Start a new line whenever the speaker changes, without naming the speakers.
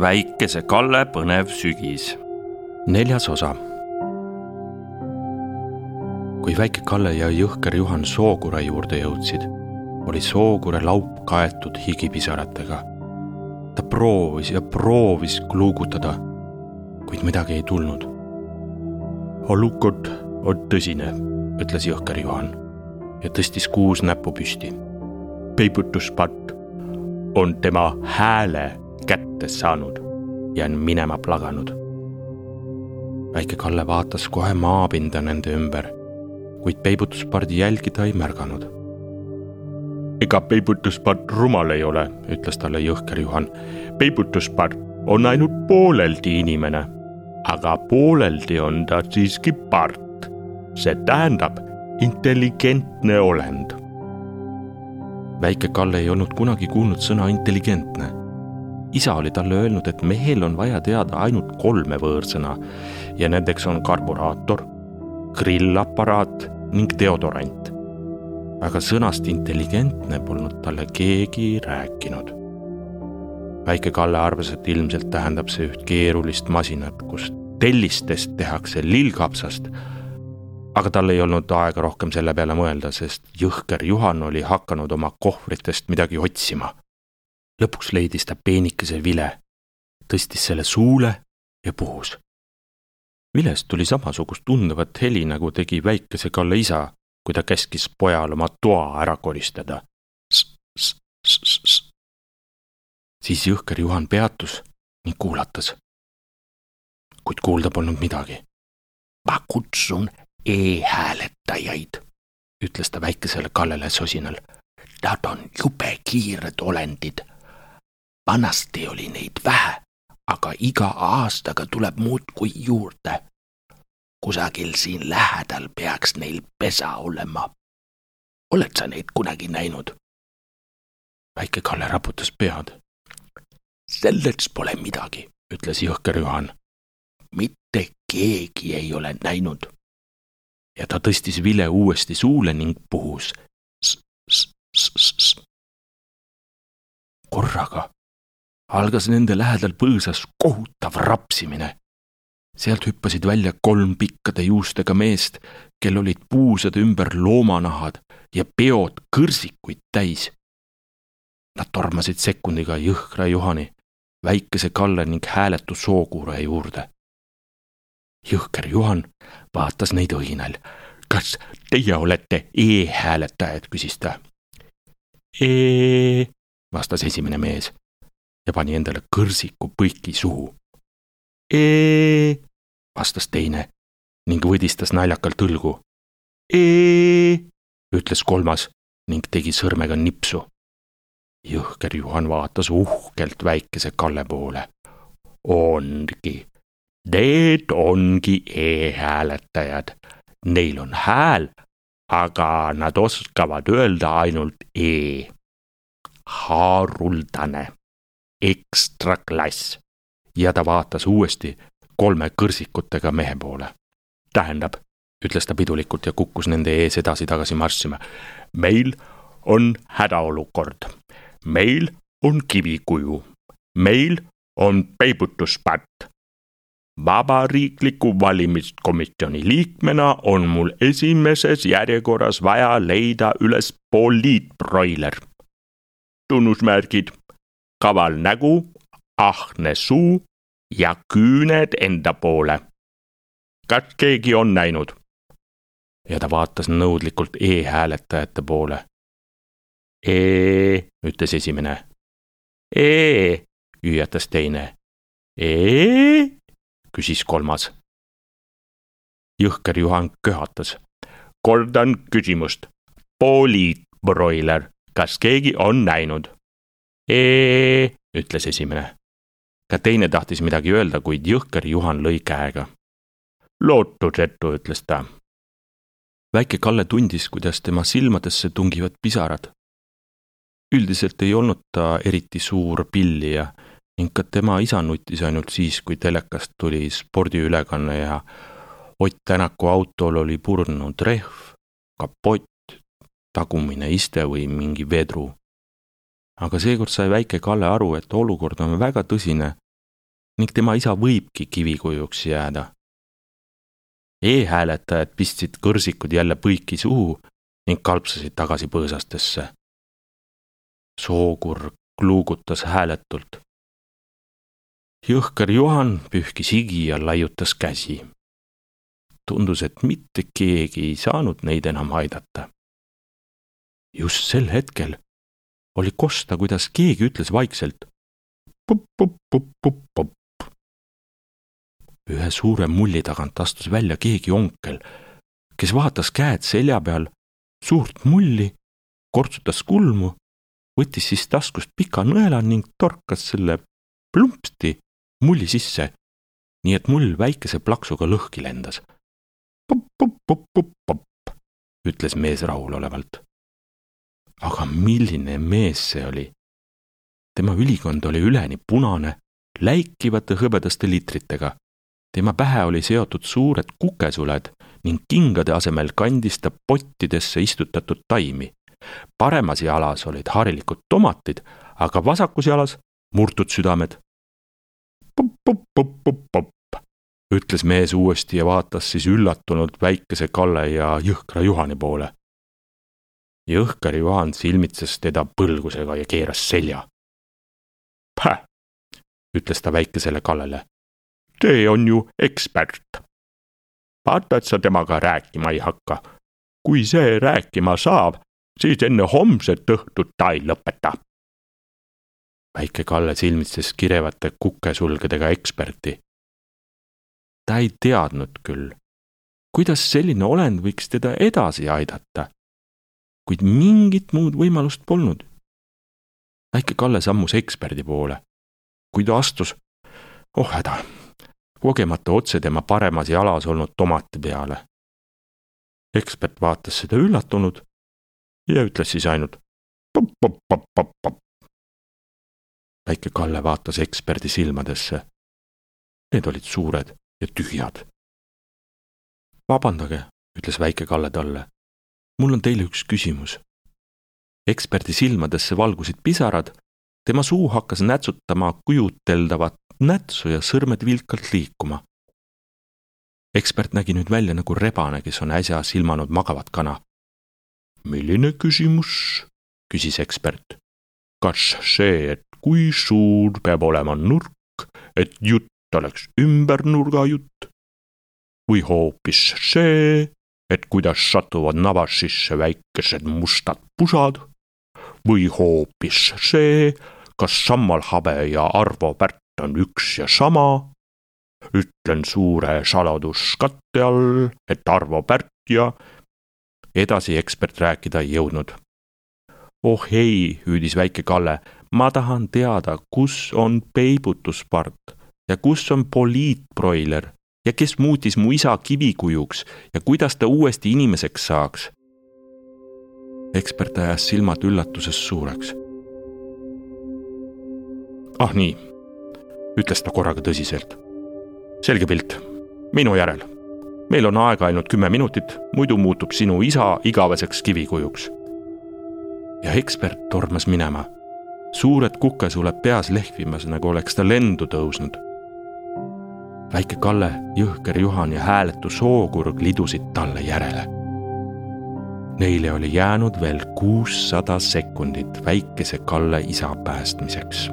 väikese Kalle põnev sügis. neljas osa. kui väike Kalle ja jõhker Juhan Sookure juurde jõudsid, oli Sookure laup kaetud higipisaratega. ta proovis ja proovis kluugutada, kuid midagi ei tulnud. olukord on tõsine, ütles jõhker Juhan ja tõstis kuus näppu püsti. peibutuspatt on tema hääle kätte saanud ja on minema plaganud. väike Kalle vaatas kohe maapinda nende ümber, kuid peibutuspardi jälgi ta ei märganud. ega peibutuspart rumal ei ole, ütles talle jõhker Juhan. peibutuspart on ainult pooleldi inimene, aga pooleldi on ta siiski part. see tähendab intelligentne olend väike Kalle ei olnud kunagi kuulnud sõna intelligentne isa oli talle öelnud, et mehel on vaja teada ainult kolme võõrsõna ja nendeks on karburaator, grillaparaat ning deodorant. aga sõnast intelligentne polnud talle keegi rääkinud. väike Kalle arvas, et ilmselt tähendab see üht keerulist masinat, kus tellistest tehakse lillkapsast. aga tal ei olnud aega rohkem selle peale mõelda, sest jõhker Juhan oli hakanud oma kohvritest midagi otsima lõpuks leidis ta peenikese vile, tõstis selle suule ja puhus. vilest tuli samasugust tundevat heli, nagu tegi väikese Kalle isa, kui ta käskis pojal oma toa ära koristada. siis jõhker Juhan peatus ning kuulatas. kuid kuulda polnud midagi. ma kutsun e-hääletajaid, ütles ta väikesele Kallele sosinal. Nad on jube kiired olendid vanasti oli neid vähe, aga iga aastaga tuleb muudkui juurde. kusagil siin lähedal peaks neil pesa olema. oled sa neid kunagi näinud? väike Kalle raputas pead. selleks pole midagi, ütles jõhker Juhan. mitte keegi ei ole näinud. ja ta tõstis vile uuesti suule ning puhus. korraga algas nende lähedal põõsas kohutav rapsimine. sealt hüppasid välja kolm pikkade juustega meest, kel olid puusade ümber loomanahad ja peod kõrsikuid täis. Nad tormasid sekundiga jõhkra Juhani, väikese Kalle ning hääletu sookuure juurde. jõhker Juhan vaatas neid õhinal. kas teie olete e-hääletajad, küsis ta. E, vastas esimene mees ja pani endale kõrsiku põiki suhu. ee, vastas teine ning võdistas naljakalt õlgu. ee, ütles kolmas ning tegi sõrmega nipsu. jõhker Juhan vaatas uhkelt väikese Kalle poole. ongi, need ongi e-hääletajad. Neil on hääl, aga nad oskavad öelda ainult e. haruldane ekstraklass ja ta vaatas uuesti kolme kõrsikutega mehe poole. tähendab, ütles ta pidulikult ja kukkus nende ees edasi-tagasi marssima. meil on hädaolukord, meil on kivikuju, meil on peibutuspatt. vabariikliku valimiskomisjoni liikmena on mul esimeses järjekorras vaja leida üles poliitbroiler. tunnusmärgid kaval nägu, ahne suu ja küüned enda poole. kas keegi on näinud? ja ta vaatas nõudlikult e-hääletajate poole. E, ütles esimene. E, hüüatas teine. E, küsis kolmas. jõhker Juhan köhatas. kordan küsimust. poliitbroiler, kas keegi on näinud? Ee, ütles esimene. ka teine tahtis midagi öelda, kuid jõhker Juhan lõi käega. lootusetu, ütles ta. väike Kalle tundis, kuidas tema silmadesse tungivad pisarad. üldiselt ei olnud ta eriti suur pillija ning ka tema isa nutis ainult siis, kui telekast tuli spordiülekanne ja Ott Tänaku autol oli purnunud rehv, kapott, tagumine iste või mingi vedru aga seekord sai väike Kalle aru, et olukord on väga tõsine ning tema isa võibki kivikujuks jääda e-hääletajad pistsid kõrsikud jälle põiki suhu ning kalpsasid tagasi põõsastesse. sookurg kluugutas hääletult. jõhker Juhan pühkis higi ja laiutas käsi. tundus, et mitte keegi ei saanud neid enam aidata. just sel hetkel oli kosta, kuidas keegi ütles vaikselt pup-pup-pup-pup-pup ühe suure mulli tagant astus välja keegi onkel, kes vaatas käed selja peal, suurt mulli, kortsutas kulmu, võttis siis taskust pika nõela ning torkas selle plumpsti mulli sisse, nii et mull väikese plaksuga lõhki lendas. Pup-pup-pup-pup-pup, ütles mees rahulolevalt. Aga milline mees see oli? tema ülikond oli üleni punane, läikivate hõbedaste litritega tema pähe oli seotud suured kukesuled ning kingade asemel kandis ta pottidesse istutatud taimi. paremas jalas olid harilikud tomatid, aga vasakus jalas murtud südamed. pup-pup-pup-pup-pup, ütles mees uuesti ja vaatas siis üllatunult väikese Kalle ja jõhkra Juhani poole. Jõhker Juhan silmitses teda põlgusega ja keeras selja. Päh, ütles ta väikesele Kallele see on ju ekspert. vaata, et sa temaga rääkima ei hakka. kui see rääkima saab, siis enne homset õhtut ta ei lõpeta. väike Kalle silmitses kirevate kukesulgedega eksperti. ta ei teadnud küll, kuidas selline olend võiks teda edasi aidata, kuid mingit muud võimalust polnud. väike Kalle sammus eksperdi poole. kui ta astus, oh häda kogemata otse tema paremas jalas olnud tomati peale. ekspert vaatas seda üllatunud ja ütles siis ainult popp-popp-popp-popp-popp. väike Kalle vaatas eksperdi silmadesse. Need olid suured ja tühjad. vabandage, ütles väike Kalle talle. Mul on teile üks küsimus. eksperdi silmadesse valgusid pisarad, tema suu hakkas nätsutama kujuteldavat nätsu ja sõrmed vilkalt liikuma. ekspert nägi nüüd välja nagu rebane, kes on äsja silmanud magavat kana. milline küsimus? küsis ekspert. kas see, et kui suur peab olema nurk, et jutt oleks ümbernurgajutt? või hoopis see, et kuidas satuvad navassisse väikesed mustad pusad? või hoopis see, kas sammalhabe ja Arvo Pärt on üks ja sama. ütlen suure saladuskatte all, et Arvo Pärt ja edasi ekspert rääkida ei jõudnud. oh ei, hüüdis väike Kalle, ma tahan teada, kus on peibutuspart ja kus on poliitbroiler ja kes muutis mu isa kivikujuks ja kuidas ta uuesti inimeseks saaks. ekspert ajas silmad üllatuses suureks. ah nii ütles ta korraga tõsiselt. selge pilt, minu järel. meil on aega ainult kümme minutit, muidu muutub sinu isa igaveseks kivikujuks. ja ekspert tormas minema, suured kukesuled peas lehvimas, nagu oleks ta lendu tõusnud. Väike Kalle, jõhker Juhan ja hääletu sookurg lidusid talle järele. Neile oli jäänud veel kuussada sekundit väikese Kalle isa päästmiseks